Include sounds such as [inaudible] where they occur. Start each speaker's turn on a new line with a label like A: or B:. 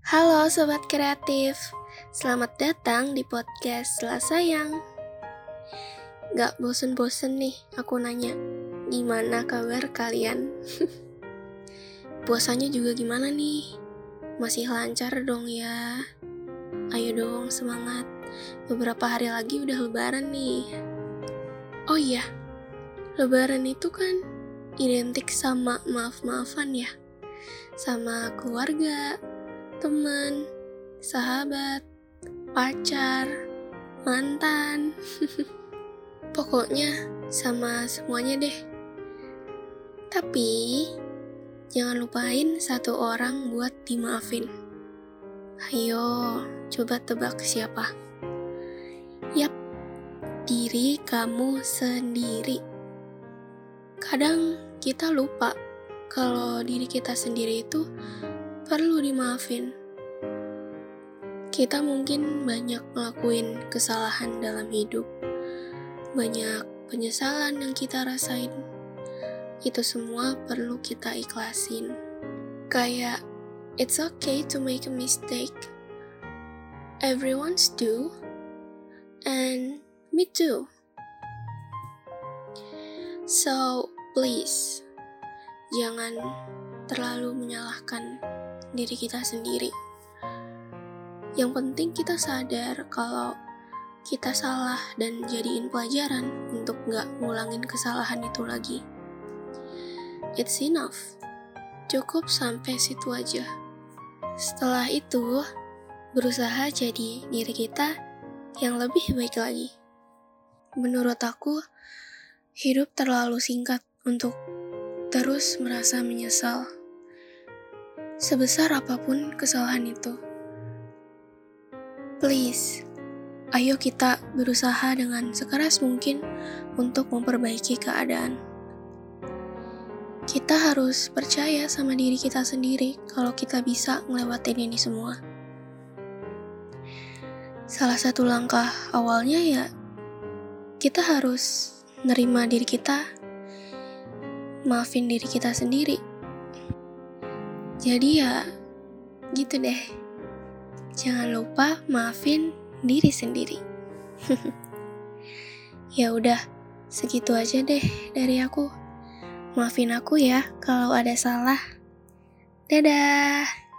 A: Halo Sobat Kreatif, selamat datang di podcast Selasa Sayang. Gak bosen-bosen nih aku nanya, gimana kabar kalian? [laughs] Puasanya juga gimana nih? Masih lancar dong ya? Ayo dong semangat, beberapa hari lagi udah lebaran nih. Oh iya, lebaran itu kan identik sama maaf-maafan ya? Sama keluarga, teman, sahabat, pacar, mantan. [laughs] Pokoknya sama semuanya deh. Tapi jangan lupain satu orang buat dimaafin. Ayo, coba tebak siapa? Yap, diri kamu sendiri. Kadang kita lupa kalau diri kita sendiri itu perlu dimaafin. Kita mungkin banyak ngelakuin kesalahan dalam hidup, banyak penyesalan yang kita rasain. Itu semua perlu kita ikhlasin. Kayak, it's okay to make a mistake. Everyone's do, and me too. So, please, jangan terlalu menyalahkan diri kita sendiri. Yang penting kita sadar kalau kita salah dan jadiin pelajaran untuk nggak ngulangin kesalahan itu lagi. It's enough. Cukup sampai situ aja. Setelah itu, berusaha jadi diri kita yang lebih baik lagi. Menurut aku, hidup terlalu singkat untuk terus merasa menyesal sebesar apa pun kesalahan itu. Please, ayo kita berusaha dengan sekeras mungkin untuk memperbaiki keadaan. Kita harus percaya sama diri kita sendiri kalau kita bisa ngelewatin ini semua. Salah satu langkah awalnya ya kita harus nerima diri kita, maafin diri kita sendiri jadi ya gitu deh. Jangan lupa maafin diri sendiri. [laughs] ya udah, segitu aja deh dari aku. Maafin aku ya kalau ada salah. Dadah.